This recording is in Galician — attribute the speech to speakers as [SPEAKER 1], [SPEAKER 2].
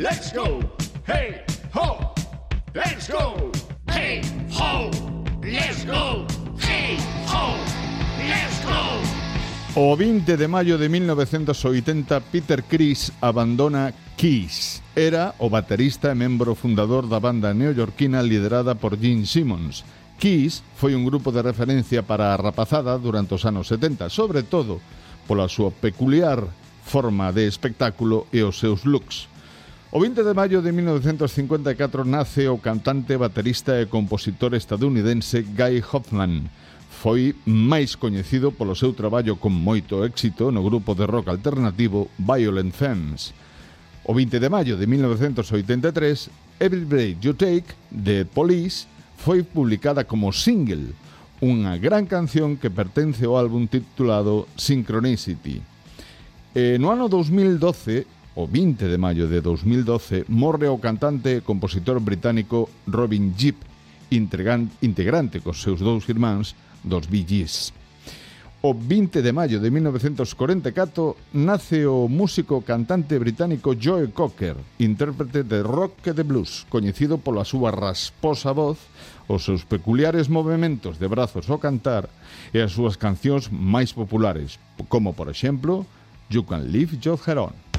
[SPEAKER 1] Let's go. Hey, ho. Let's go. Hey, ho. Let's go. Hey, ho. Let's go.
[SPEAKER 2] O 20 de maio de 1980, Peter Criss abandona Kiss. Era o baterista e membro fundador da banda neoyorquina liderada por Gene Simmons. Kiss foi un grupo de referencia para a rapazada durante os anos 70, sobre todo pola súa peculiar forma de espectáculo e os seus looks. O 20 de maio de 1954 nace o cantante, baterista e compositor estadounidense Guy Hoffman. Foi máis coñecido polo seu traballo con moito éxito no grupo de rock alternativo Violent Femmes. O 20 de maio de 1983, Every Breath You Take, de Police, foi publicada como single, unha gran canción que pertence ao álbum titulado Synchronicity. E no ano 2012, o 20 de maio de 2012 morre o cantante e compositor británico Robin Gibb, integrante cos seus dous irmáns dos Bee Gees. O 20 de maio de 1944 nace o músico cantante británico Joe Cocker, intérprete de rock e de blues, coñecido pola súa rasposa voz, os seus peculiares movimentos de brazos ao cantar e as súas cancións máis populares, como por exemplo You Can Leave Your Head On.